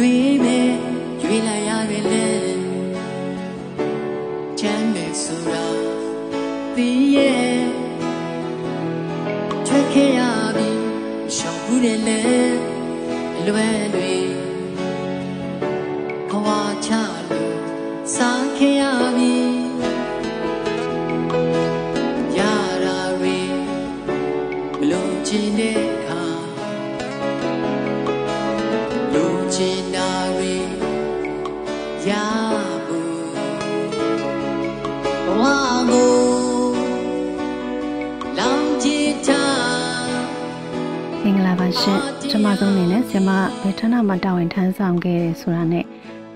ရွေး လို့ချင်တာတွေရဘူးဘဝကိုလောင်ကြည့်ချမင်္ဂလာပါရှင်ကျွန်မဆုံးအနေနဲ့ဆင်မဘယ်ဌာနမှာတာဝန်ထမ်းဆောင်ခဲ့တယ်ဆိုတာနဲ့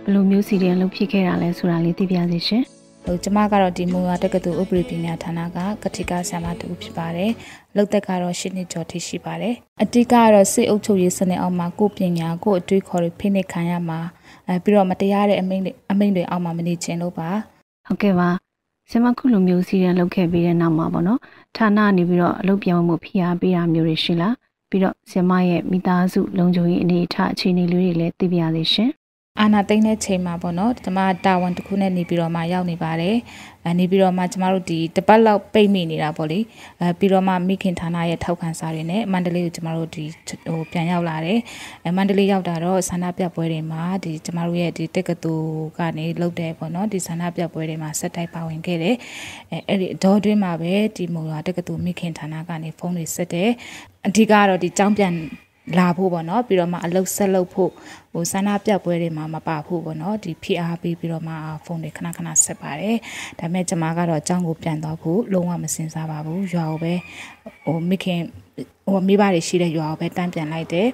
ဘယ်လိုမျိုးစီရင်လုပ်ဖြစ်ခဲ့တာလဲဆိုတာလေးသိပြစေရှင် ဟိုကျမကတော့ဒီမူဝါတက္ကသိုလ်ဥပဒေပညာဌာနကကတိကဆရာမတူဖြစ်ပါတယ်။လောက်သက်ကတော့ရှင်းနှစ်ကျော်ထိရှိပါတယ်။အတိကကတော့စစ်အုပ်ချုပ်ရေးစနစ်အောက်မှာကိုယ်ပညာကိုယ်အတွေးခေါ်တွေဖိနှိပ်ခံရမှာအဲပြီးတော့မတရားတဲ့အမိန့်တွေအမိန့်တွေအောက်မှာမနေချင်လို့ပါဟုတ်ကဲ့ပါဆင်မခုလိုမျိုးစီရင်လုပ်ခဲ့ပြီးတဲ့နောက်မှာပေါ့နော်ဌာနကနေပြီးတော့အလုပ်ပြောင်းမှုဖိအားပေးတာမျိုးတွေရှိလားပြီးတော့ဆင်မရဲ့မိသားစုလုံခြုံရေးအနေအထားအခြေအနေလေးတွေလည်းသိပြစေရှင်။ အာနာသိမ့်တဲ့ချိန်မှာပေါ့နော်ကျမတာဝန်တစ်ခုနဲ့နေပြီးတော့မှရောက်နေပါတယ်။အဲနေပြီးတော့မှကျမတို့ဒီတပတ်လောက်ပိတ်မိနေတာပေါ့လေ။အဲပြီးတော့မှမိခင်ဌာနရဲ့ထောက်ခံစာတွေနဲ့မန္တလေးကိုကျမတို့ဒီဟိုပြန်ရောက်လာတယ်။အဲမန္တလေးရောက်တာတော့ဆန္ဒပြပွဲတွေမှာဒီကျမတို့ရဲ့ဒီတက္ကသိုလ်ကနေလုပ်တဲ့ပေါ့နော်ဒီဆန္ဒပြပွဲတွေမှာဆက်တိုက်ပါဝင်ခဲ့တယ်။အဲအဲ့ဒီအတော်တွင်းမှာပဲဒီမုံရွာတက္ကသိုလ်မိခင်ဌာနကနေဖုန်းတွေဆက်တယ်။အဓိကကတော့ဒီចောင်းပြန်လာဖို့ပေါ့နော်ပြီးတော့မှအလုပ်ဆက်လုပ်ဖို့ ဟိုဆန္ဒပြပွဲတွေမှာမပါဖို့ပေါ့နော်ဒီ PR ပေးပြီးတော့မှဖုန်းတွေခဏခဏဆက်ပါတယ်ဒါပေမဲ့ကျွန်မကတော့အကြောင်းကိုပြန်သွားဖို့လုံးဝမစင်စားပါဘူးရွာကိုပဲဟိုမိခင်ဟိုမိဘတွေရှိတဲ့ရွာကိုပဲတန်းပြန်လိုက်တယ်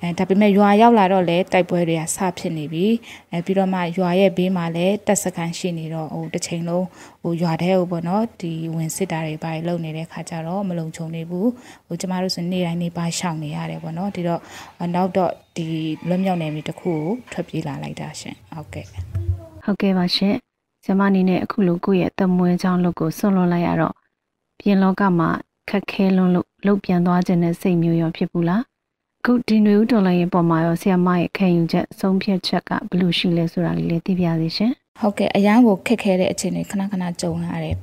အဲဒါပေမဲ့ရွာရောက်လာတော့လေတိုက်ပွဲတွေကဆဖြစ်နေပြီအဲပြီးတော့မှရွာရဲ့ဘေးမှာလည်းတက်စခန်းရှိနေတော့ဟိုတစ်ချိန်လုံးဟိုရွာထဲကိုပေါ့နော်ဒီဝင်စစ်တာတွေပါလုံနေတဲ့ခါကျတော့မလုံခြုံနေဘူးဟိုကျမတို့ဆိုနေ့တိုင်းနေ့ပါရှောင်နေရတယ်ပေါ့နော်ဒီတော့နောက်တော့ ဒီလွတ်မြောက်နေပြီတစ်ခုကိုထွက်ပြေးလာလိုက်တာရှင်ဟုတ်ကဲ့ဟုတ်ကဲ့ပါရှင်ဆင်မအနေနဲ့အခုလိုကိုယ့်ရဲ့တမွေးချောင်းလုပ်ကိုဆွန့်လွတ်လိုက်ရတော့ပြင်လောကမှာခက်ခဲလွန်းလို့လှုပ်ပြန်သွားခြင်းနဲ့စိတ်မျိုးရောဖြစ်ဘူးလားအခုဒီနွေဦးတော်လိုင်းရဲ့ပုံမှာရောဆီယမရဲ့ခံယူချက်ဆုံးဖြတ်ချက်ကဘယ်လိုရှိလဲဆိုတာလေးလည်းသိပြစေရှင်ဟုတ်ကဲ့အရန်ကိုခက်ခဲတဲ့အခြေအနေခဏခဏကြုံရတယ်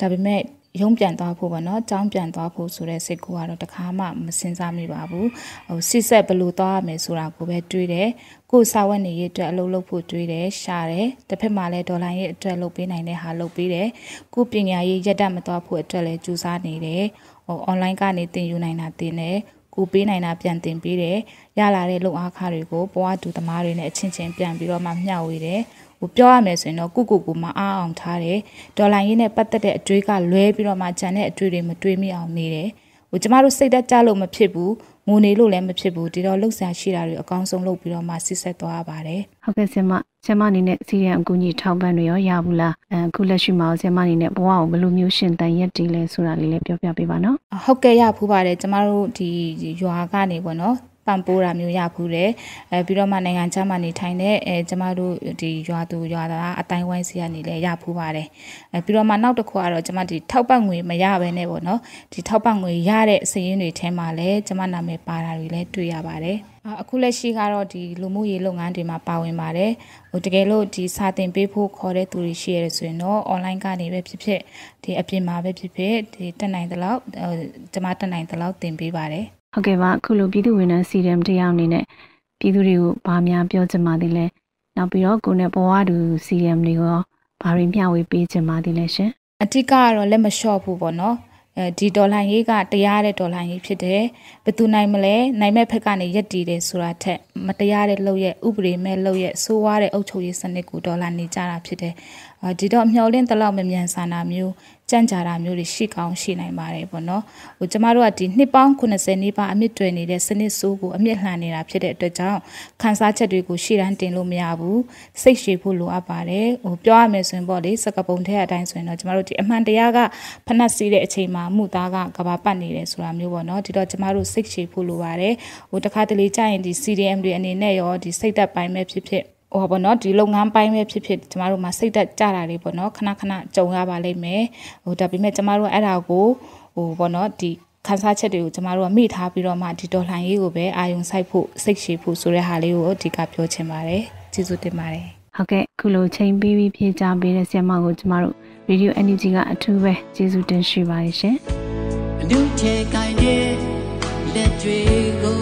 ဒါပေမဲ့ ရုံးပြန်သွားဖို့ပေါ့နော်ကြောင်းပြန်သွားဖို့ဆိုတဲ့စိတ်ကူကတော့တခါမှမစင်စားမိပါဘူးဟိုစစ်ဆက်ဘယ်လိုသွားရမယ်ဆိုတာကိုပဲတွေးတယ်ကိုယ်စာဝတ်နေရေးအတွက်အလုပ်လုပ်ဖို့တွေးတယ်ရှာတယ်တစ်ဖက်မှာလည်းဒေါ်လာရေးအတွက်လုပ်ပေးနိုင်တဲ့ဟာလုပ်ပေးတယ်ကိုယ်ပညာရေးရက်တက်မသွားဖို့အတွက်လည်းကြိုးစားနေတယ်ဟို online ကနေသင်ယူနိုင်တာသင်တယ်ကိုပေးနိုင်တာပြန်တင်ပေးတယ်ရလာတဲ့လုံအားခတွေကိုဘဝတူသမားတွေနဲ့အချင်းချင်းပြန်ပြီးတော့မှမျှဝေတယ် ဟိုပြောရမယ်ဆိုရင်တော့ကုကုကူမအားအောင်ထားတယ်ဒေါ်လာရင်းနဲ့ပတ်သက်တဲ့အတွေးကလွဲပြီးတော့မှဂျန်တဲ့အတွေးတွေမတွေးမိအောင်နေတယ်ဟိုကျမတို့စိတ်သက်ကြလို့မဖြစ်ဘူးငိုနေလို့လည်းမဖြစ်ဘူးဒီတော့လှုပ်ရှားရှိတာတွေအကောင်းဆုံးလုပ်ပြီးတော့မှစစ်ဆက်သွားရပါတယ်ဟုတ်ကဲ့ဆင်မဆင်မအနေနဲ့စီရန်အကူကြီးထောက်ပံ့တွေရောရဘူးလားအခုလက်ရှိမှာဆင်မအနေနဲ့ဘဝကိုဘယ်လိုမျိုးရှင်တန်ရက်တည်လဲဆိုတာလေးလည်းပြောပြပေးပါနော်ဟုတ်ကဲ့ရဖူးပါတယ်ကျမတို့ဒီရွာကနေပေါ့နော် ပံပိုးတာမျိုးရဖူးတယ်အဲပြီးတော့မှနိုင်ငံခြားမှာနေထိုင်တဲ့အဲကျမတို့ဒီရွာသူရွာသားအတိုင်းဝိုင်းစီကနေလည်းရဖူးပါတယ်အဲပြီးတော့မှနောက်တစ်ခုကတော့ကျမဒီထောက်ပံ့ငွေမရဘဲနဲ့ပေါ့နော်ဒီထောက်ပံ့ငွေရတဲ့စည်ရင်းတွေထဲမှာလည်းကျမနာမည်ပါတာတွေလည်းတွေ့ရပါတယ်အခုလက်ရှိကတော့ဒီလူမှုရေးလုပ်ငန်းတွေမှာပါဝင်ပါတယ်ဟိုတကယ်လို့ဒီစာတင်ပေးဖို့ခေါ်တဲ့သူတွေရှိရဆိုရင်တော့ online ကနေပဲဖြစ်ဖြစ်ဒီအပြင်မှာပဲဖြစ်ဖြစ်ဒီတက်နိုင်သလောက်ကျမတက်နိုင်သလောက်တင်ပေးပါတယ် ဟုတ်ကဲ့ပါအခုလိုပြည်သူဝန်ထမ်းစီရမ်တရားအနေနဲ့ပြည်သူတွေကိုဗာများပြောချင်ပါသေးလဲနောက်ပြီးတော့ကိုယ်နဲ့ဘဝတူစီရမ်တွေရောဘာတွေမျှဝေပေးချင်ပါသေးလဲရှင်အတိကကတော့လက်မလျှော့ဘူးပေါ့နော်အဲဒီဒေါ်လာရေးကတရားတဲ့ဒေါ်လာရေးဖြစ်တယ်ဘယ်သူနိုင်မလဲနိုင်မဲ့ဖက်ကနေရက်တည်တယ်ဆိုတာထက်မတရားတဲ့လုပ်ရဲ့ဥပဒေမဲ့လုပ်ရဲ့စိုးဝါးတဲ့အုပ်ချုပ်ရေးစနစ်ကိုဒေါ်လာနေကြတာဖြစ်တယ်ဒီတော့မျောလင့်တလောက်မမြန်ဆန်တာမျိုး ကြံ့ကြာတာမျိုးတွေရှိကောင်းရှိနိုင်ပါတယ်ပေါ့နော်ဟိုကျမတို့ကဒီနှစ်ပေါင်း80နီးပါးအမြင့်တွယ်နေတဲ့စနစ်ဆိုးကိုအမြင့်လှန်နေတာဖြစ်တဲ့အတွက်ကြောင့်ခန်းစားချက်တွေကိုရှေ့တန်းတင်လို့မရဘူးစိတ်ရှည်ဖို့လိုအပ်ပါတယ်ဟိုပြောရမယ်ဆိုရင်ပေါ့လေစကပုံထဲအတိုင်းဆိုရင်တော့ကျမတို့ဒီအမှန်တရားကဖနှက်စီးတဲ့အချိန်မှာမှုသားကကဘာပတ်နေတယ်ဆိုတာမျိုးပေါ့နော်ဒီတော့ကျမတို့စိတ်ရှည်ဖို့လိုပါတယ်ဟိုတခါတလေကြာရင်ဒီ CDM တွေအနေနဲ့ရောဒီစိတ်သက်ပိုင်းပဲဖြစ်ဖြစ် ဟိုပေါ့နော်ဒီလုပ်ငန်းပိုင်းပဲဖြစ်ဖြစ်ကျမတို့မှာစိတ်သက်ကြတာတွေပေါ့နော်ခဏခဏကြုံရပါလိမ့်မယ်ဟိုဒါပေမဲ့ကျမတို့အဲ့ဒါကိုဟိုပေါ့နော်ဒီခန်းစားချက်တွေကိုကျမတို့ကမိထားပြီးတော့မှဒီတော်လှန်ရေးကိုပဲအာယုံစိုက်ဖို့စိတ်ရှိဖို့ဆိုတဲ့ဟာလေးကိုအဓိကပြောချင်ပါတယ်ကျေးဇူးတင်ပါတယ်ဟုတ်ကဲ့ခုလိုချိန်ပေးပြီးဖြေချပေးတဲ့ဆရာမကိုကျမတို့ Radio Energy ကအထူးပဲကျေးဇူးတင်ရှိပါတယ်ရှင်အနုချေကိုင်းတဲ့လက်တွေကို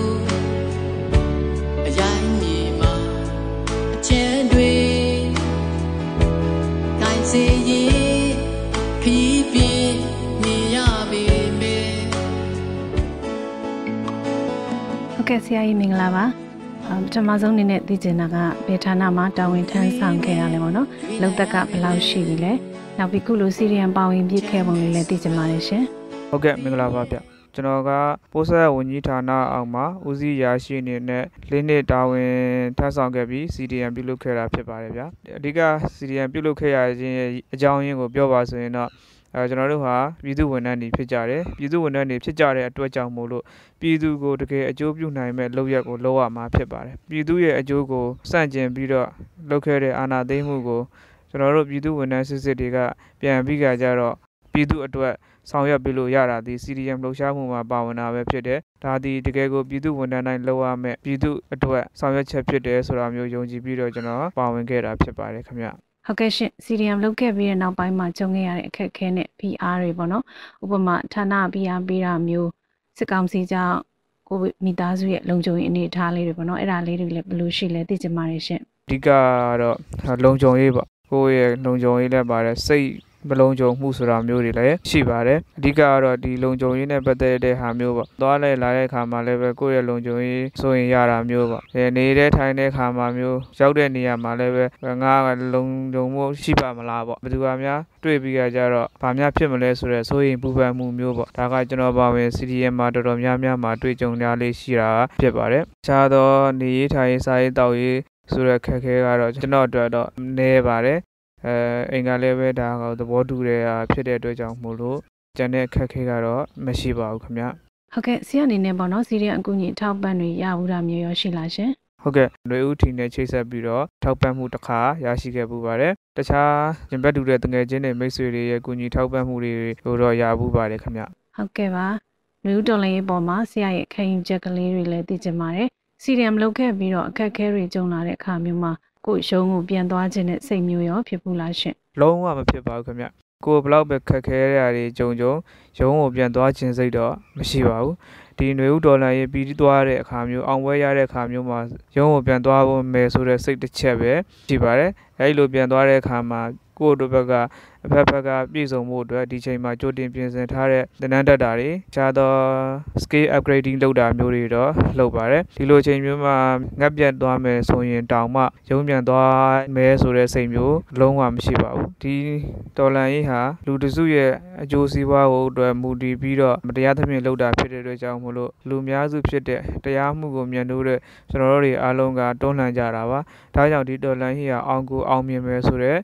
ဆရာကြီးမင်္ဂလာပါအမ်ပထမဆုံးအနေနဲ့သိချင်တာကဘယ်ဌာနမှာတာဝန်ထမ်းဆောင်ခဲ့ရလဲပေါ့နော်လုံသက်ကဘယ်လောက်ရှိပြီလဲနောက်ပြီးခုလိုစီရီယံပါဝင်ပြည့်ခဲ့ပုံလေးလည်းသိချင်ပါတယ်ရှင်ဟုတ်ကဲ့မင်္ဂလာပါဗျကျွန်တော်ကပိုးဆက်ဝန်ကြီးဌာနအောက်မှာဦးစီးရာရှိအနေနဲ့လေးနှစ်တာဝန်ထမ်းဆောင်ခဲ့ပြီး CDM ပြုလုပ်ခဲ့တာဖြစ်ပါတယ်ဗျအဓိက CDM ပြုလုပ်ခဲ့ရခြင်းရဲ့အကြောင်းရင်းကိုပြောပါဆိုရင်တော့ အဲကျွန်တော်တို့ဟာပြည်သူဝန်ထမ်းတွေဖြစ်ကြတယ်ပြည်သူဝန်ထမ်းတွေဖြစ်ကြတဲ့အတွက်ကြောင့်မို့လို့ပြည်သူကိုတကယ်အကျိုးပြုနိုင်မဲ့လုပ်ရက်ကိုလုပ်ရမှာဖြစ်ပါတယ်ပြည်သူရဲ့အကျိုးကိုစန့်ကျင်ပြီးတော့လုပ်ခဲ့တဲ့အာဏာသိမ်းမှုကိုကျွန်တော်တို့ပြည်သူဝန်ထမ်းစစ်စစ်တွေကပြန်ပြီးကြကြတော့ပြည်သူအတွက်ဆောင်ရွက်ပေးလို့ရတာဒီ CDM လှုပ်ရှားမှုမှာပါဝင်တာပဲဖြစ်တယ်။ဒါဒီတကယ်ကိုပြည်သူဝန်ထမ်းတိုင်းလုပ်ရမယ်ပြည်သူအတွက်ဆောင်ရွက်ချက်ဖြစ်တယ်ဆိုတာမျိုးယုံကြည်ပြီးတော့ကျွန်တော်ပါဝင်ခဲ့တာဖြစ်ပါတယ်ခင်ဗျ။ ဟုတ်ကဲ့ရှင်စီရီယံလုပ်ခဲ့ပြီးတဲ့နောက်ပိုင်းမှာကြုံခဲ့ရတဲ့အခက်အခဲနဲ့ PR တွေပေါ့နော်ဥပမာဌာန PR ပေးတာမျိုးစစ်ကောင်စီကြောင့်ကိုယ့်မိသားစုရဲ့လုံခြုံရေးအနေအထားလေးတွေပေါ့နော်အဲ့ဒါလေးတွေလည်းဘယ်လိုရှိလဲသိချင်ပါတယ်ရှင်အဓိကကတော့လုံခြုံရေးပေါ့ကိုယ့်ရဲ့လုံခြုံရေးလည်းပါတယ်စိတ် မလုံခြုံမှုဆိုတာမျိုးတွေလည်းရှိပါတယ်အဓိကကတော့ဒီလုံခြုံရေးနဲ့ပတ်သက်တဲ့ဟာမျိုးပေါ့သွားလဲလာတဲ့ခါမှာလည်းပဲကိုယ့်ရဲ့လုံခြုံရေးဆိုရင်ရတာမျိုးပေါ့အဲနေတဲ့ထိုင်တဲ့ခါမှာမျိုးရောက်တဲ့နေရာမှာလည်းပဲငါကလုံခြုံမှုရှိပါမလားပေါ့ဘယ်သူကများတွေ့ပြီးကြတော့ဘာများဖြစ်မလဲဆိုတော့စိုးရင်ပူပန်မှုမျိုးပေါ့ဒါကကျွန်တော်ပါဝင် CDM မှာတော်တော်များများမှာတွေ့ကြုံရလေးရှိတာဖြစ်ပါတယ်ခြားသောနေရေးထိုင်ရေးစားရေးတောက်ရေးဆိုတဲ့ခက်ခဲကတော့ကျွန်တော်အတွက်တော့နည်းပါတယ် အဲအိမ်ကလည်းပဲဒါကသဘောတူတဲ့ဟာဖြစ်တဲ့အတွက်ကြောင့်မို့လို့ကျန်တဲ့အခက်ခဲကတော့မရှိပါဘူးခင်ဗျဟုတ်ကဲ့ဆရာအနေနဲ့ပေါ့နော်စီရီယံအကူအညီအထောက်ပံ့တွေရဘူးတာမျိုးရောရှိလားရှင်ဟုတ်ကဲ့ຫນွေဦးထီနဲ့ချိတ်ဆက်ပြီးတော့ထောက်ပံ့မှုတစ်ခါရရှိခဲ့ပူပါတယ်တခြားရင်ဘတ်တူတဲ့တငယ်ချင်းတွေမိတ်ဆွေတွေရဲ့ကူညီထောက်ပံ့မှုတွေကိုတော့ရပူပါတယ်ခင်ဗျဟုတ်ကဲ့ပါလူဦးတော်လေးပေါ်မှာဆရာရဲ့ခံယူချက်ကလေးတွေလည်းသိချင်ပါတယ်စီရီယံလုပ်ခဲ့ပြီးတော့အခက်အခဲတွေကြုံလာတဲ့အခါမျိုးမှာ ကိုယ့်ရုံးကိုပြန်သွားခြင်းနဲ့စိတ်မျိုးရောဖြစ်ဘူးလားရှင်လုံးဝမဖြစ်ပါဘူးခင်ဗျကိုယ်ဘလောက်ပဲခက်ခဲရတာတွေကြုံကြုံရုံးကိုပြန်သွားခြင်းစိတ်တော့မရှိပါဘူးဒီຫນွေဦးဒေါ်လာရေးပြီးသွားတဲ့အခါမျိုးအောင်ပွဲရတဲ့အခါမျိုးမှာရုံးကိုပြန်သွားဖို့မယ်ဆိုတဲ့စိတ်တစ်ချက်ပဲရှိပါတယ်အဲဒီလိုပြန်သွားတဲ့အခါမှာကိုယ့်တို့ဘက်က အဖက်ဖက်ကပြည်စုံမှုအတွက်ဒီချိန်မှာကြိုတင်ပြင်ဆင်ထားတဲ့သဏ္ဍာန်တက်တာတွေခြားသော scale upgrading လုပ်တာမျိုးတွေတော့လုပ်ပါတယ်ဒီလိုချိန်မျိုးမှာငတ်ပြတ်သွားမယ်ဆိုရင်တောင်မှရုံးပြန်သွားမယ်ဆိုတဲ့စိတ်မျိုးလုံးဝမရှိပါဘူးဒီတော်လန်ရေးဟာလူတစုရဲ့အကျိုးစီးပွားကိုအတွက်မူတည်ပြီးတော့မတရားသဖြင့်လုပ်တာဖြစ်တဲ့အတွက်ကြောင့်မို့လို့လူများစုဖြစ်တဲ့တရားမှုကိုမြင်လို့တဲ့ကျွန်တော်တို့တွေအားလုံးကတွန်းလှန်ကြတာပါဒါကြောင့်ဒီတော်လန်ရေးဟာအောင်ကိုအောင်မြင်မယ်ဆိုတဲ့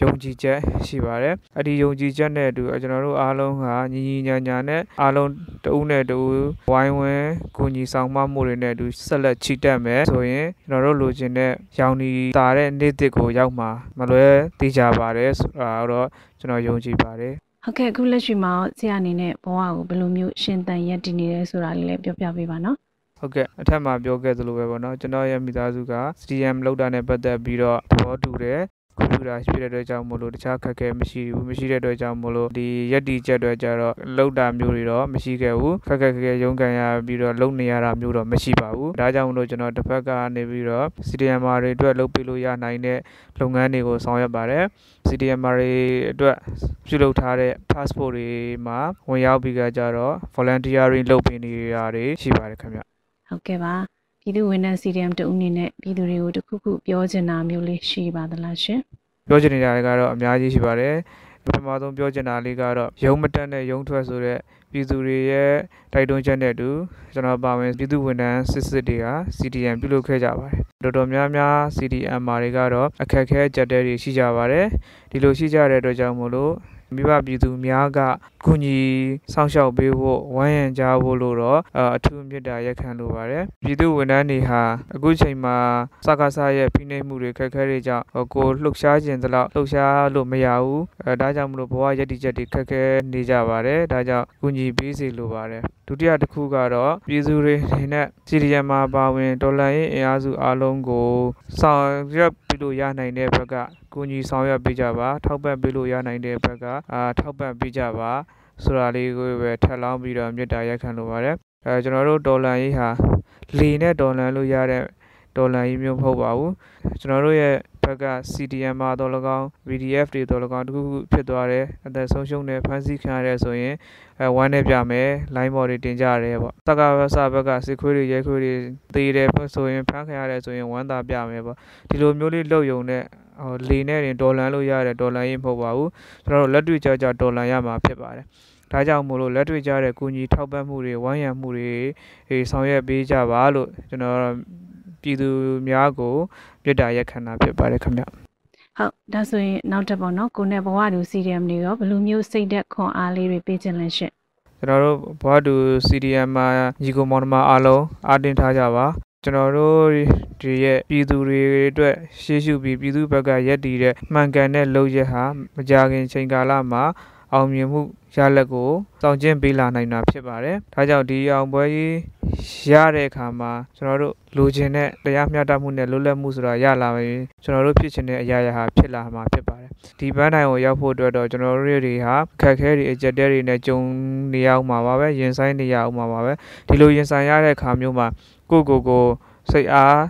ယုံကြည်ချက်ရှိပါတယ်အဲ့ဒီယုံကြည်ချက်နဲ့အတူကျွန်တော်တို့အားလုံးကညီညီညာညာနဲ့အားလုံးတဦးနဲ့တဦးဝိုင်းဝန်းကိုညီဆောင်မမှုတွေနဲ့အတူဆက်လက်ချီတက်မယ်ဆိုရင်ကျွန်တော်တို့လိုချင်တဲ့ရောင်နီတာတဲ့နေ့တစ်ကိုရောက်မှာမလွဲသိကြပါတယ်ဆိုတာတော့ကျွန်တော်ယုံကြည်ပါတယ်ဟုတ်ကဲ့အခုလက်ရှိမှာဆရာအနေနဲ့ဘဝကိုဘယ်လိုမျိုးရှင်သန်ရည်တည်နေလဲဆိုတာလေးလည်းပြောပြပေးပါနော်ဟုတ်ကဲ့အထက်မှာပြောခဲ့သလိုပဲပေါ့နော်ကျွန်တော်ရဲ့မိသားစုက CDM လောက်တာနဲ့ပတ်သက်ပြီးတော့သဘောတူတယ် ကွန်ပျူတာရှိတဲ့အတွက်ကြောင့်မို့လို့တခြားခက်ခဲမရှိဘူးမရှိတဲ့အတွက်ကြောင့်မို့လို့ဒီရက်တီချက်တွေကြတော့လောက်တာမျိုးတွေတော့မရှိခဲ့ဘူးခက်ခက်ခဲခဲရုန်းကန်ရပြီးတော့လုံနေရတာမျိုးတော့မရှိပါဘူးဒါကြောင့်မို့လို့ကျွန်တော်တစ်ဖက်ကနေပြီးတော့ CDM တွေအတွက်လုပ်ပေးလို့ရနိုင်တဲ့လုပ်ငန်းတွေကိုဆောင်ရွက်ပါတယ် CDM တွေအတွက်ပြုလုပ်ထားတဲ့ passport တွေမှာဝင်ရောက်ပြီးကြတော့ volunteering လုပ်ပေးနေတာတွေရှိပါတယ်ခင်ဗျဟုတ်ကဲ့ပါ ပြည်သူဝန်ထမ်း CDM တဦးအနေနဲ့ပြည်သူတွေကိုတခုခုပြောချင်တာမျိုးလေးရှိပါသလားရှင်ပြောချင်နေတာတွေကတော့အများကြီးရှိပါတယ်ပထမဆုံးပြောချင်တာလေးကတော့ရုံးမတက်နဲ့ရုံးထွက်ဆိုတဲ့ပြည်သူတွေရဲ့တိုက်တွန်းချက်နဲ့အတူကျွန်တော်ပါဝင်ပြည်သူဝန်ထမ်းစစ်စစ်တွေက CDM ပြုလုပ်ခဲ့ကြပါတယ်တော်တော်များများ CDM မာတွေကတော့အခက်အခဲကြက်တဲတွေရှိကြပါတယ်ဒီလိုရှိကြတဲ့အတွက်ကြောင့်မို့လို့ မိဘပြည်သူများကကုညီစောင့်ရှောက်ပေးဖို့ဝမ်းရံကြဖို့လို့တော့အထူးမြတ်တာရက်ခံလိုပါတယ်ပြည်သူဝန်ထမ်းတွေဟာအခုချိန်မှာစကားစားရဲ့ဖိနှိပ်မှုတွေခက်ခဲတွေကြောင့်ကိုလှုပ်ရှားခြင်းတလောက်လှုပ်ရှားလို့မရဘူးအဲဒါကြောင့်မလို့ဘဝရည်တည်ချက်တွေခက်ခဲနေကြပါတယ်ဒါကြောင့်ကုညီပေးစီလိုပါတယ်ဒုတိယတစ်ခုကတော့ပြည်သူတွေနေနဲ့စီရီယံမှာပါဝင်ဒေါ်လာရေးအင်အားစုအလုံးကိုဆောင်ရွက်ပြီးလို့ရနိုင်တဲ့ဘက်ကကူညီဆောင်ရွက်ပေးကြပါထောက်ပံ့ပေးလို့ရနိုင်တဲ့ဘက်ကအာထောက်ပံ့ပေးကြပါဆိုတာလေးကိုပဲထပ်လောင်းပြီးတော့မြစ်တာရက်ခံလိုပါတယ်အဲကျွန်တော်တို့ဒေါ်လာရေးဟာလေနဲ့ဒေါ်လာလို့ရတဲ့ဒေါ်လာရေးမျိုးမဟုတ်ပါဘူးကျွန်တော်တို့ရဲ့ဘက်က CDM မှာတော့၎င်း VDF တွေတော့၎င်းတခုခုဖြစ်သွားတယ်အသက်ဆုံးရှုံးတယ်ဖမ်းဆီးခံရတယ်ဆိုရင်အဲဝမ်းနဲ့ပြမယ် line ဘော်တွေတင်ကြရတယ်ပေါ့တက္ကဝဆဘက်ကစစ်ခွေးတွေရဲခွေးတွေတေးတယ်ဆိုရင်ဖမ်းခံရတယ်ဆိုရင်ဝမ်းသာပြမယ်ပေါ့ဒီလိုမျိုးလေးလုပ်ယုံနဲ့ ဟိုလေနဲ့တင်ဒေါ်လာလို့ရတယ်ဒေါ်လာရေးမဟုတ်ပါဘူးကျွန်တော်တို့လက်တွေ့ကြကြဒေါ်လာရမှာဖြစ်ပါတယ်ဒါကြောင့်မို့လို့လက်တွေ့ကြတဲ့ကုညီထောက်ပံ့မှုတွေဝမ်းရံမှုတွေဆောင်ရွက်ပေးကြပါလို့ကျွန်တော်ပြည်သူများကိုပြစ်တာရက်ခံတာဖြစ်ပါတယ်ခင်ဗျဟုတ်ဒါဆိုရင်နောက်တစ်ပေါ့နော်ကိုနဲ့ဘဝတူ CDM တွေရောဘယ်လိုမျိုးစိတ်သက်ခွန်အားလေးတွေပေးခြင်းလဲရှင့်ကျွန်တော်တို့ဘဝတူ CDM မှာညီကိုမောင်နှမအားလုံးအားတင်ထားကြပါ ကျွန်တော်တို့ဒီရဲ့ပြည်သူတွေအတွက်ရှေ့ရှုပြီးပြည်သူဘက်ကရက်တည်တဲ့မှန်ကန်တဲ့လုပ်ရက်ဟာမကြခင်ချိန်ကာလမှာ အောင်မြင်မှုရလဒ်ကိုစောင့်ကျဉ်ပေးလာနိုင်တာဖြစ်ပါတယ်။ဒါကြောင့်ဒီအောင်ပွဲကြီးရတဲ့အခါမှာကျွန်တော်တို့လိုချင်တဲ့တရားမျှတမှုနဲ့လွတ်လပ်မှုဆိုတာရလာရင်ကျွန်တော်တို့ဖြစ်ချင်တဲ့အရာရာဟာဖြစ်လာမှာဖြစ်ပါတယ်။ဒီပန်းတိုင်ကိုရောက်ဖို့အတွက်တော့ကျွန်တော်တို့တွေဟာခက်ခဲတွေအကြက်တဲတွေနဲ့ကြုံနေရအောင်ပါပဲ။ရင်ဆိုင်နေရအောင်ပါပဲ။ဒီလိုရင်ဆိုင်ရတဲ့အခါမျိုးမှာကိုကိုကိုစိတ်အား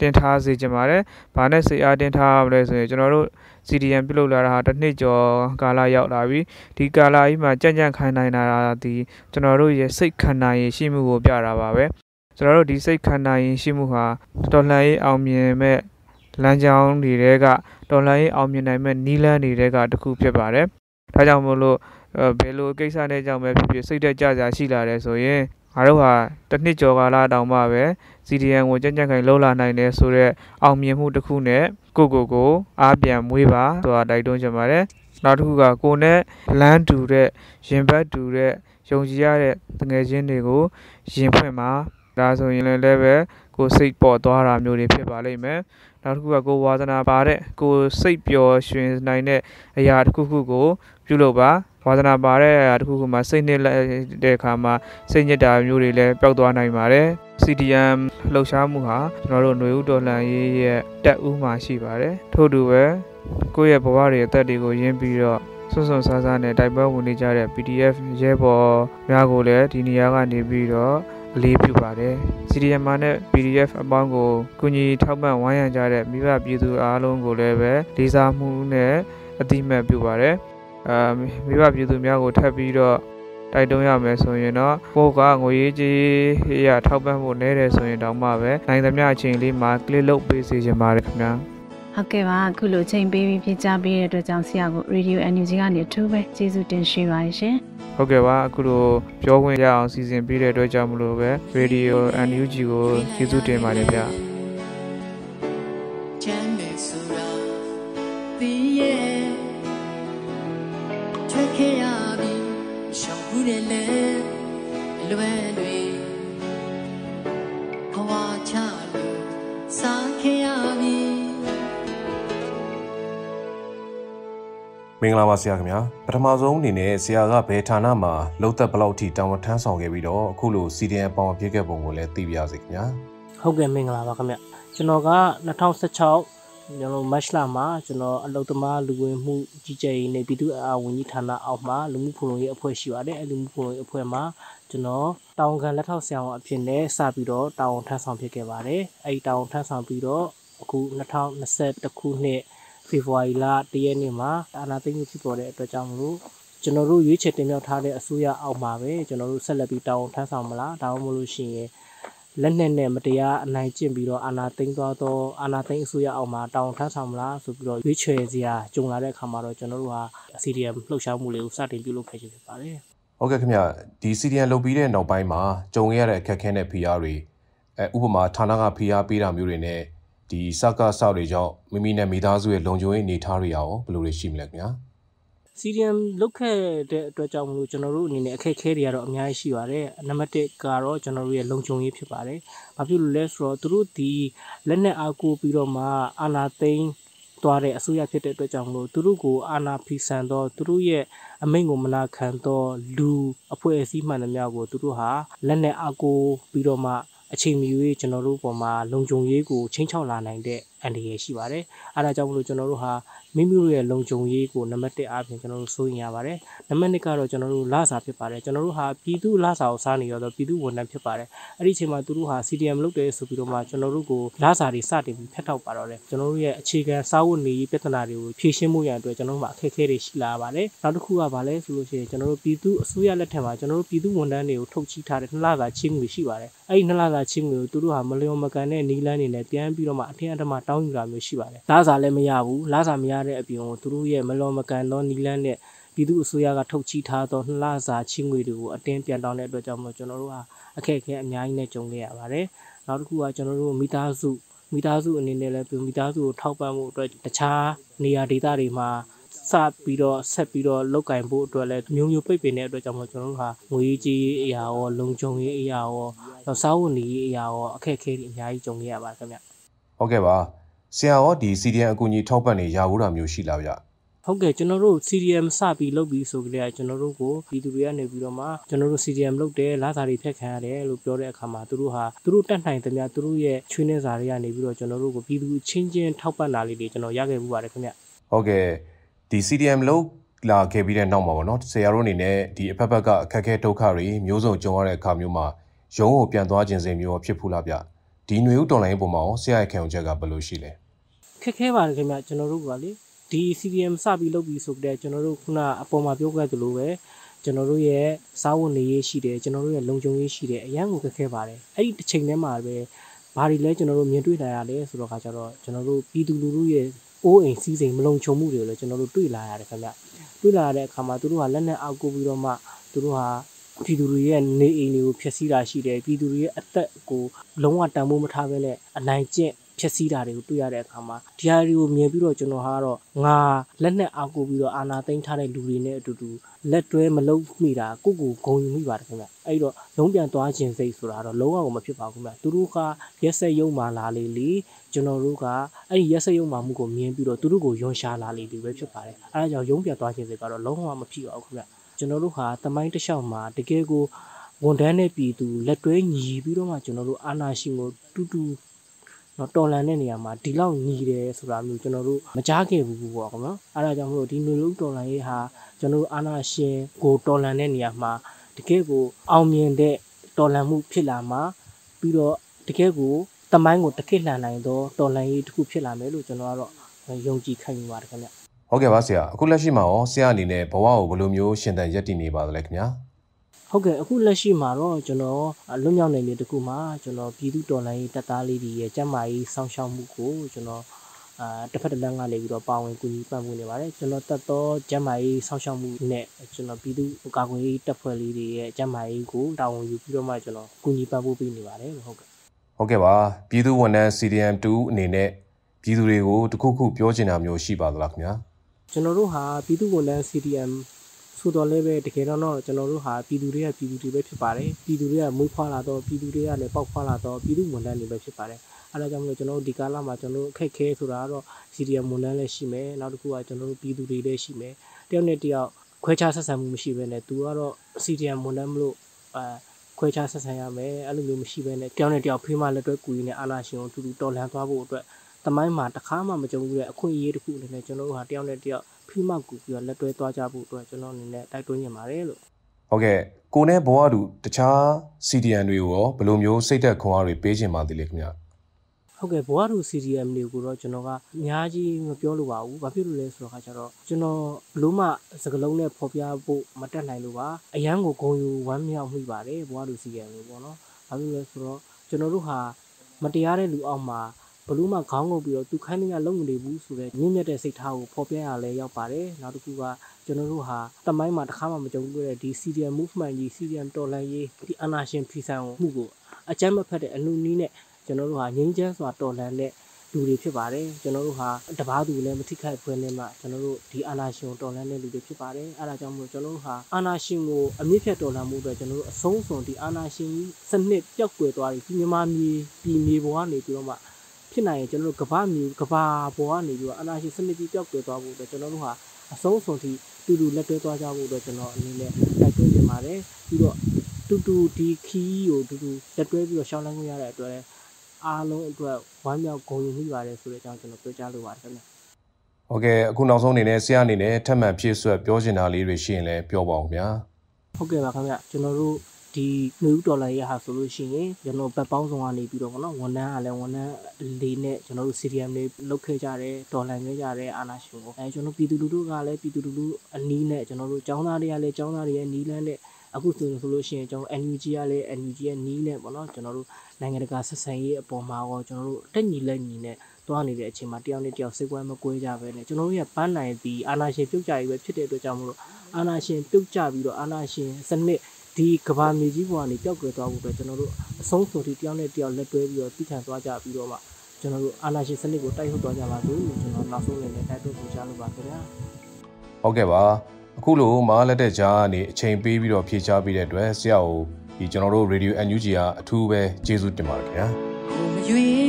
တင်ထားစေချင်ပါတယ်။ဘာနဲ့စိတ်အားတင်ထားရမလဲဆိုရင်ကျွန်တော်တို့ CDM ပြုလုပ်လာတာဟာတစ်နှစ်ကျော်ကာလရောက်လာပြီဒီကာလကြီးမှာကြံ့ကြံ့ခိုင်းနိုင်တာဒီကျွန်တော်တို့ရဲ့စိတ်ခန္ဓာရင်ရှိမှုကိုပြတာပါပဲကျွန်တော်တို့ဒီစိတ်ခန္ဓာရင်ရှိမှုဟာတော်လှန်ရေးအောင်မြင်မဲ့လမ်းကြောင်းတွေကတော်လှန်ရေးအောင်မြင်နိုင်မဲ့နီးလန်းတွေကတခုဖြစ်ပါတယ်ဒါကြောင့်မို့လို့ဘယ်လိုကိစ္စနဲ့ကြောင့်ပဲဖြစ်ဖြစ်စိတ်တက်ကြစရာရှိလာတယ်ဆိုရင်ငါတို့ဟာတစ်နှစ်ကျော်ကာလတောင်မှပဲ CDN ကိုကြံ့ကြံ့ခိုင်လှုပ်လာနိုင်တယ်ဆိုတော့အောင်မြင်မှုတစ်ခုနဲ့ ကိုကိုကိုအားပြန်မွေးပါဆိုတာတိုက်တွန်းချင်ပါတယ်နောက်တစ်ခုကကိုနဲ့လမ်းတူတဲ့ရင်ဘတ်တူတဲ့ယုံကြည်ရတဲ့ငွေချင်းတွေကိုရင်ဖွင့်ပါဒါဆိုရင်လည်းပဲကိုစိတ်ပေါ်သွားတာမျိုးတွေဖြစ်ပါလိမ့်မယ်နောက်တစ်ခုကကိုဝါသနာပါတဲ့ကိုစိတ်ပျော်ရွှင်နိုင်တဲ့အရာတစ်ခုခုကိုပြုလုပ်ပါ ဝါသနာပါတဲ့အရာတစ်ခုခုမှာစိတ်နစ်လိုက်တဲ့အခါမှာစိတ်ညစ်တာမျိုးတွေလည်းပျောက်သွားနိုင်ပါတယ် CDM လှုပ်ရှားမှုဟာကျွန်တော်တို့ຫນွေဥတော်လှန်ရေးရဲ့တက်ဦးမှာရှိပါတယ်ထို့တူပဲကိုယ့်ရဲ့ဘဝတွေအသက်တွေကိုရင်းပြီးတော့စွန့်စွန့်ဆားဆားနဲ့တိုက်ပွဲဝင်နေကြတဲ့ PDF ရဲဘော်များကိုလည်းဒီနေရာကနေပြီးတော့အလေးပြုပါတယ် CDM နဲ့ PDF အပေါင်းကိုကုညီထောက်ပံ့ဝိုင်းရံကြတဲ့မိဘပြည်သူအားလုံးကိုလည်းပဲလေးစားမှုနဲ့အတိမတ်ပြုပါတယ် အာမိဘပြည်သူများကိုထပ်ပြီးတော့တိုက်တွန်းရမယ်ဆိုရင်တော့ကိုကငွေရေးကြေးရထောက်ပံ့ဖို့နဲတယ်ဆိုရင်တောင်မှပဲနိုင်သမျှအချိန်လေးမှာ click လုပ်ပေးစီချင်ပါတယ်ခင်ဗျာဟုတ်ကဲ့ပါအခုလိုချိန်ပေးပြီးဖြေချပေးတဲ့အတွက်ကြောင့်ဆရာကို Radio NUG ကနေအထူးပဲကျေးဇူးတင်ရှိပါတယ်ရှင်ဟုတ်ကဲ့ပါအခုလိုပြောခွင့်ရအောင်စီစဉ်ပေးတဲ့အတွက်ကြောင့်မလို့ပဲ Radio NUG ကိုကျေးဇူးတင်ပါတယ်ဗျာချမ်းမြေဆိုတာဒီရဲ့ ထွက်ခဲ့ရပြီရှောင်ဘူးတယ်လေလွယ်လွယ်ခွာချလို့စားခဲ့ရပြီမင်္ဂလာပါဆရာခင်ဗျာပထမဆုံးအနေနဲ့ဆရာကဘယ်ဌာနမှာလုံသက်ဘလောက်ထိတာဝန်ထမ်းဆောင်ခဲ့ပြီးတော့အခုလို CDN ပေါင်ပြည့်ခဲ့ပုံကိုလည်းသိပြရစေခင်ဗျာဟုတ်ကဲ့မင်္ဂလာပါခင်ဗျကျွန်တော်က2016 ကျွန်တော်မတ်လမှာကျွန်တော်အလုသမားလူဝင်မှုကြီးကြပ်ရေးနဲ့ပြည်သူ့အာဝန်ကြီးဌာနအောက်မှာလူမှုဖူလုံရေးအဖွဲ့ရှိပါတယ်အဲလူမှုဖူလုံရေးအဖွဲ့မှာကျွန်တော်တာဝန်ခံလက်ထောက်ဆရာဝန်အဖြစ်နဲ့စပြီးတော့တာဝန်ထမ်းဆောင်ဖြစ်ခဲ့ပါတယ်အဲဒီတာဝန်ထမ်းဆောင်ပြီးတော့အခု2021ခုနှစ်ဖေဖော်ဝါရီလ1ရက်နေ့မှာအာဏာသိမ်းမှုဖြစ်ပေါ်တဲ့အတွက်ကြောင့်မလို့ကျွန်တော်တို့ရွေးချယ်တင်မြှောက်ထားတဲ့အစိုးရအောက်မှာပဲကျွန်တော်တို့ဆက်လက်ပြီးတာဝန်ထမ်းဆောင်မလားဒါမှမဟုတ်လို့ရှိရင် လက်နက်နဲ့မတရားအနိုင်ကျင့်ပြီးတော့အာဏာသိမ်းသွားသောအာဏာသိမ်းအစိုးရအောက်မှာတောင်းထမ်းဆောင်မလားဆိုပြီးတော့ရွေးချယ်စရာကြုံလာတဲ့အခါမှာတော့ကျွန်တော်တို့ဟာ CDM လှုပ်ရှားမှုလေးကိုစတင်ပြုလုပ်ခဲ့ခြင်းဖြစ်ပါတယ်။ဟုတ်ကဲ့ခင်ဗျဒီ CDM လုပ်ပြီးတဲ့နောက်ပိုင်းမှာကြုံရတဲ့အခက်အခဲနဲ့ဖိအားတွေအဲဥပမာဌာနကဖိအားပေးတာမျိုးတွေနဲ့ဒီစကားဆောက်တွေကြောင့်မိမိနဲ့မိသားစုရဲ့လုံခြုံရေးအနေအထားတွေရောဘယ်လိုတွေရှိမလဲခင်ဗျာ။ CDM လုတ်ခဲ့တဲ့အတွက်ကြောင့်မလို့ကျွန်တော်တို့အနေနဲ့အခက်အခဲတွေကတော့အများကြီးရှိပါတယ်နံပါတ်1ကတော့ကျွန်တော်တို့ရဲ့လုံခြုံရေးဖြစ်ပါတယ်ဘာဖြစ်လို့လဲဆိုတော့သူတို့ဒီလက်နက်အားကိုပြီးတော့မှအာနာသိန်းသွားတဲ့အစိုးရဖြစ်တဲ့အတွက်ကြောင့်မလို့သူတို့ကိုအာနာဖီဆန်တော့သူတို့ရဲ့အမိန့်ကိုမနာခံတော့လူအဖွဲ့အစည်းမှန်သမျှကိုသူတို့ဟာလက်နက်အားကိုပြီးတော့မှအချိန်မီ၍ကျွန်တော်တို့ပေါ်မှာလုံခြုံရေးကိုချင်းချောက်လာနိုင်တဲ့ အန္တရာယ်ရှိပါတယ်။အဲဒါကြောင့်မလို့ကျွန်တော်တို့ဟာမိမိတို့ရဲ့လုံခြုံရေးကိုနံပါတ်1အားဖြင့်ကျွန်တော်တို့စိုးရင်ရပါတယ်။နံပါတ်2ကတော့ကျွန်တော်တို့လစာဖြစ်ပါတယ်။ကျွန်တော်တို့ဟာပြည်သူလစာကိုစားနေရတော့ပြည်သူဝန်ထမ်းဖြစ်ပါတယ်။အဲ့ဒီအချိန်မှာသူတို့ဟာ CDM လုပ်တယ်ဆိုပြီးတော့မှကျွန်တော်တို့ကိုလစာတွေစတင်ပြီးဖျက်ထောက်ပါတော့တယ်။ကျွန်တော်တို့ရဲ့အခြေခံစာဝတ်နေရေးပြဿနာတွေကိုဖြေရှင်းမှုရန်အတွက်ကျွန်တော်တို့မှာအခက်အခဲတွေရှိလာပါတယ်။နောက်တစ်ခုကဘာလဲဆိုလို့ရှိရင်ကျွန်တော်တို့ပြည်သူအစိုးရလက်ထက်မှာကျွန်တော်တို့ပြည်သူဝန်ထမ်းတွေကိုထုတ်ချီထားတဲ့နှစ်လစာချင်းငွေရှိပါတယ်။အဲ့ဒီနှစ်လစာချင်းငွေကိုသူတို့ဟာမလျော်မကန်တဲ့နီလန်းနေနဲ့ပြန်ပြီးတော့မှအထင်အထမတောင်းယူတာမျိုးရှိပါတယ်။လစာလည်းမရဘူး။လစာမရတဲ့အပြင်ကိုသူတို့ရဲ့မလျော်မကန်သောနီလန်းနဲ့ပြည်သူအစိုးရကထုတ်ချီထားသောနှစ်လစာချင်းငွေတွေကိုအတင်းပြန်တောင်းတဲ့အတွက်ကြောင့်မို့ကျွန်တော်တို့ဟာအခက်အခဲအများကြီးနဲ့ကြုံခဲ့ရပါတယ်။နောက်တစ်ခုကကျွန်တော်တို့မိသားစုမိသားစုအနေနဲ့လည်းပြမိသားစုကိုထောက်ပံ့မှုအတွက်တခြားနေရာဒေသတွေမှာစပြီးတော့ဆက်ပြီးတော့လောက်ကင်ဖို့အတွက်လည်းမျိုးမျိုးပိတ်ပင်တဲ့အတွက်ကြောင့်မို့ကျွန်တော်တို့ဟာငွေကြီးအရာရောလုံခြုံရေးအရာရောနောက်စားဝတ်နေရေးအရာရောအခက်အခဲတွေအများကြီးကြုံခဲ့ရပါတယ်ခင်ဗျဟုတ်ကဲ့ပါ ဆရာရောဒီ CDN အကူအညီထောက်ပံ့နေရဘူးတာမျိုးရှိလားဗျဟုတ်ကဲ့ကျွန်တော်တို့ CDM စပြီးလုပ်ပြီးဆိုကြတဲ့ကျွန်တော်တို့ကိုပြည်သူတွေကနေပြီးတော့မှကျွန်တော်တို့ CDM လုပ်တယ်လာစာတွေဖက်ခံရတယ်လို့ပြောတဲ့အခါမှာသူတို့ဟာသူတို့တက်နိုင်သမျှသူတို့ရဲ့ချွေးနှင်းစာတွေကနေပြီးတော့ကျွန်တော်တို့ကိုပြည်သူချင်းချင်းထောက်ပံ့တာလေးတွေကျွန်တော်ရခဲ့မှုပါတယ်ခင်ဗျဟုတ်ကဲ့ဒီ CDM လောက်လာခဲ့ပြီးတဲ့နောက်မှာပေါ့နော်ဆရာတို့အနေနဲ့ဒီအဖက်ဖက်ကအခက်အခဲဒုက္ခတွေမျိုးစုံကြုံရတဲ့အခါမျိုးမှာရုံးကိုပြန်သွားခြင်းစဉ်မျိုးဖြစ်ဖူးလားဗျ ဒီຫນွေဥတော်လိုင်းပုံမှာရောဆရာရဲ့ခံယူချက်ကဘယ်လိုရှိလဲခက်ခဲပါတယ်ခင်ဗျကျွန်တော်တို့ကလေဒီ CDM စပြီးလုပ်ပြီးဆိုကြတဲ့ကျွန်တော်တို့ခုနအပေါ်မှာပြောခဲ့သလိုပဲကျွန်တော်တို့ရဲ့စားဝတ်နေရေးရှိတယ်ကျွန်တော်တို့ရဲ့လုံခြုံရေးရှိတယ်အရန်ကိုခက်ခဲပါတယ်အဲ့ဒီတစ်ချိန်တည်းမှာပဲဘာတွေလဲကျွန်တော်တို့မြင်တွေ့လာရလဲဆိုတော့ခါကျတော့ကျွန်တော်တို့ပြည်သူလူထုရဲ့အိုးအိမ်စီးစိမ်မလုံခြုံမှုတွေကိုလည်းကျွန်တော်တို့တွေ့လာရတယ်ခင်ဗျတွေ့လာရတဲ့အခါမှာသူတို့ကလက်နဲ့အောက်ကိုပြီးတော့မှသူတို့ဟာ ပြည်သူတွေရဲ့နေအိမ်တွေကိုဖျက်ဆီးတာရှိတယ်ပြည်သူတွေရဲ့အသက်ကိုလုံးဝတန်ဖိုးမထားဘဲနဲ့အနိုင်ကျင့်ဖြက်စီးတာတွေကိုတွေ့ရတဲ့အခါမှာဒီဟာတွေကိုမြင်ပြီးတော့ကျွန်တော်ဟာတော့ငါလက်နဲ့အားကိုပြီးတော့အာနာသိမ်းထားတဲ့လူတွေနဲ့အတူတူလက်တွဲမလုံးမိတာကိုကိုဂုံယူမိပါတယ်ခင်ဗျအဲ့တော့လုံးပြန်သွားခြင်းစိတ်ဆိုတာတော့လုံးဝမဖြစ်ပါဘူးခင်ဗျသူတို့ကရက်ဆက်ယုံမာလာလေလေကျွန်တော်တို့ကအဲ့ဒီရက်ဆက်ယုံမာမှုကိုမြင်ပြီးတော့သူတို့ကိုယွန်ရှာလာလေလေပဲဖြစ်ပါတယ်အဲဒါကြောင့်ယုံပြန်သွားခြင်းစိတ်ကတော့လုံးဝမဖြစ်ပါဘူးခင်ဗျ ကျွန်တော်တို့ဟာတမိုင်းတစ်လျှောက်မှာတကယ်ကိုဝန်ထမ်းတဲ့ပြည်သူလက်တွဲညီပြီးတော့မှကျွန်တော်တို့အာနာရှင်ကိုတူတူနော်တော်လန်တဲ့နေရာမှာဒီလောက်ညီတယ်ဆိုတာမျိုးကျွန်တော်တို့မကြားခဲ့ဘူးပေါ့ကွာနော်အဲဒါကြောင့်မလို့ဒီမျိုးလုံးတော်လန်ရေးဟာကျွန်တော်တို့အာနာရှင်ကိုတော်လန်တဲ့နေရာမှာတကယ်ကိုအောင်မြင်တဲ့တော်လန်မှုဖြစ်လာမှာပြီးတော့တကယ်ကိုတမိုင်းကိုတကယ့်လှန်နိုင်သောတော်လန်ရေးတစ်ခုဖြစ်လာမယ်လို့ကျွန်တော်ကတော့ယုံကြည်ခံယူပါတယ်ခင်ဗျ ဟုတ်ကဲ့ပါဆရာအခုလက်ရှိမှာရောဆရာအနေနဲ့ဘဝကိုဘယ်လိုမျိုးရှင်သန်ရပ်တည်နေပါသလဲခင်ဗျာဟုတ်ကဲ့အခုလက်ရှိမှာတော့ကျွန်တော်လွတ်မြောက်နေနေတခုမှာကျွန်တော်ပြည်သူတော်လှန်ရေးတပ်သားလေးတွေရဲ့ကျန်းမာရေးစောင့်ရှောက်မှုကိုကျွန်တော်အာတစ်ဖက်တစ်လမ်းကနေပြီးတော့ပါဝင်ကူညီပံ့ပိုးနေပါတယ်ကျွန်တော်တက်တော့ကျန်းမာရေးစောင့်ရှောက်မှုနဲ့ကျွန်တော်ပြည်သူကာကွယ်ရေးတပ်ဖွဲ့လေးတွေရဲ့ကျန်းမာရေးကိုတာဝန်ယူပြီးတော့မှကျွန်တော်ကူညီပံ့ပိုးပေးနေပါတယ်ဟုတ်ကဲ့ဟုတ်ကဲ့ပါပြည်သူဝန်ထမ်း CDM2 အနေနဲ့ပြည်သူတွေကိုတခုခုပြောချင်တာမျိုးရှိပါသလားခင်ဗျာ ကျွန်တော်တို့ဟာပြည်သူ့ဝန်ထမ်း CDM ဆိုတော့လည်းပဲတကယ်တော့ကျွန်တော်တို့ဟာပြည်သူတွေကပြည်သူတွေပဲဖြစ်ပါတယ်ပြည်သူတွေကမွေးဖွားလာတော့ပြည်သူတွေကလည်းပေါက်ဖွားလာတော့ပြည်သူဝန်ထမ်းတွေပဲဖြစ်ပါတယ်အဲဒါကြောင့်မလို့ကျွန်တော်တို့ဒီကာလမှာကျွန်တော်တို့အခက်ခဲဆိုတာကတော့ CDM ဝန်ထမ်းလည်းရှိမယ်နောက်တစ်ခုကကျွန်တော်တို့ပြည်သူတွေလည်းရှိမယ်တယောက်နဲ့တယောက်ခွဲခြားဆက်ဆံမှုမရှိဘဲနဲ့သူကတော့ CDM ဝန်ထမ်းမလို့အဲခွဲခြားဆက်ဆံရမယ်အဲ့လိုမျိုးမရှိဘဲနဲ့တယောက်နဲ့တယောက်ဖေးမလက်တွဲကူရင်းနဲ့အာနာရှင်ကိုတူတူတော်လှန်သွားဖို့အတွက် တမိုင်းမှာတစ်ခါမှမကြုံဘူးတဲ့အခွင့်အရေးတစ်ခုအနေနဲ့ကျွန်တော်တို့ဟာတယောက်နဲ့တယောက်ဖိမကူပြီးတော့လက်တွဲသွားကြဖို့အတွက်ကျွန်တော်အနေနဲ့တိုက်တွန်းနေပါတယ်လို့ဟုတ်ကဲ့ကိုနဲ့ဘဝတူတခြား CDM တွေကိုရောဘယ်လိုမျိုးစိတ်သက်ခွန်အားတွေပေးချင်ပါသေးလဲခင်ဗျာဟုတ်ကဲ့ဘဝတူ CDM တွေကိုတော့ကျွန်တော်ကအများကြီးမပြောလို့ပါဘူး။ဘာဖြစ်လို့လဲဆိုတော့ခါကျတော့ကျွန်တော်ဘလို့မှစကလုံးနဲ့ဖော်ပြဖို့မတက်နိုင်လို့ပါ။အရန်ကိုဂုံယူဝမ်းမြောက်မိပါတယ်ဘဝတူ CDM တွေပေါ့နော်။ဘာဖြစ်လို့လဲဆိုတော့ကျွန်တော်တို့ဟာမတရားတဲ့လူအောက်မှာ ဘလို့မှခေါင်းငုံပြီးတော့သူခိုင်းနေရလုံးမနေဘူးဆိုတော့မြင့်မြတ်တဲ့စိတ်ထားကိုဖော်ပြရလဲရောက်ပါတယ်။နောက်တစ်ခုကကျွန်တော်တို့ဟာတမိုင်းမှာတစ်ခါမှမကြုံဘူးတဲ့ဒီ CDM movement ကြီး CDM တော်လှန်ရေးဒီအနာရှင်ဖီဆန်မှုကိုအကြမ်းမဖက်တဲ့အနုနည်းနဲ့ကျွန်တော်တို့ဟာငြိမ်းချမ်းစွာတော်လှန်တဲ့လူတွေဖြစ်ပါတယ်ကျွန်တော်တို့ဟာတပားသူလည်းမထိခိုက်ဖွယ်နဲ့မှကျွန်တော်တို့ဒီအာနာရှင်ကိုတော်လှန်တဲ့လူတွေဖြစ်ပါတယ်အဲဒါကြောင့်မို့ကျွန်တော်တို့ဟာအာနာရှင်ကိုအမြင့်ဖြတ်တော်လှန်မှုအတွက်ကျွန်တော်တို့အဆုံးစွန်ဒီအာနာရှင်စနစ်ပျောက်ကွယ်သွားပြီးမြန်မာပြည်ပြည်မြေပေါ်ကနေပြီးတော့မှ ဖြစ်နိုင်ရင်ကျွန်တော်တို့ကမ္ဘာမြေကမ္ဘာပေါ်ကနေပြီးတော့အာနာရှင်စနစ်ကြီးပျောက်ကွယ်သွားဖို့အတွက်ကျွန်တော်တို့ဟာအဆုံးစွန်ထိတူတူလက်တွဲသွားကြဖို့အတွက်ကျွန်တော်အနေနဲ့တိုက်တွန်းနေပါတယ်ပြီးတော့တူတူဒီခီးကိုတူတူလက်တွဲပြီးတော့ရှောင်းလန်းခွင့်ရတဲ့အတွက်အားလုံးအတွက်ဝမ်းမြောက်ဂုဏ်ယူမိပါတယ်ဆိုတဲ့အကြောင်းကျွန်တော်ပြောကြားလိုပါတယ်ခင်ဗျာ။ဟုတ်ကဲ့အခုနောက်ဆုံးအနေနဲ့ဆရာအနေနဲ့ထပ်မံဖြည့်ဆွတ်ပြောချင်တာလေးတွေရှိရင်လည်းပြောပါအောင်ဗျာဟုတ်ကဲ့ပါခင်ဗျကျွန်တော်တို့ ဒီနေဦးဒေါ်လာရဲ့ဟာဆိုလို့ရှိရင်ကျွန်တော်ဘက်ပေါင်းဆောင်ကနေပြီးတော့ဗောနော်ဝန်ထမ်းကလည်းဝန်ထမ်းလေးနဲ့ကျွန်တော်တို့ CDM လေးလုပ်ခဲ့ကြတယ်ဒေါ်လာခဲ့ကြတယ်အာနာရှင်ကိုအဲကျွန်တော်ပြည်သူလူထုကလည်းပြည်သူလူထုအနီးနဲ့ကျွန်တော်တို့ចောင်းသားတွေကလည်းចောင်းသားတွေရဲ့နီးလန်းနဲ့အခုဆိုရင်ဆိုလို့ရှိရင်ကျွန်တော် NUG ကလည်း NUG ရဲ့နီးနဲ့ဗောနော်ကျွန်တော်တို့နိုင်ငံတကာဆက်ဆံရေးအပေါ်မှာရောကျွန်တော်တို့တက်ညီလက်ညီနဲ့တွားနေတဲ့အချိန်မှာတယောက်နဲ့တယောက်စိတ်ကွဲမကွဲကြပဲနဲ့ကျွန်တော်တို့ရဲ့ပန်းနိုင်ပြီးအာနာရှင်ပြုတ်ကြရေးပဲဖြစ်တဲ့အတွက်ကြောင့်မလို့အာနာရှင်ပြုတ်ကြပြီးတော့အာနာရှင်စနစ် ဒီကဘာမြေကြီးပေါ်ကနေပျောက်ကွယ်သွားဖို့အတွက်ကျွန်တော်တို့အဆုံးစွန်ထိတယောက်နဲ့တယောက်လက်တွဲပြီးတော့ပြီးခံသွားကြပြီးတော့မှကျွန်တော်တို့အာနာရှင်စနစ်ကိုတိုက်ထုတ်သွားကြပါလို့ကျွန်တော်နောက်ဆုံးအနေနဲ့တိုက်တွန်းပူချလို့ပါခင်ဗျာ။ဟုတ်ကဲ့ပါအခုလိုမအားလက်တဲ့ကြားကနေအချိန်ပေးပြီးတော့ဖြည့်ချပေးတဲ့အတွက်ဆရာကိုဒီကျွန်တော်တို့ Radio NUG ကအထူးပဲကျေးဇူးတင်ပါတယ်ခင်ဗျာ။ကိုမရွေးပဲရွေး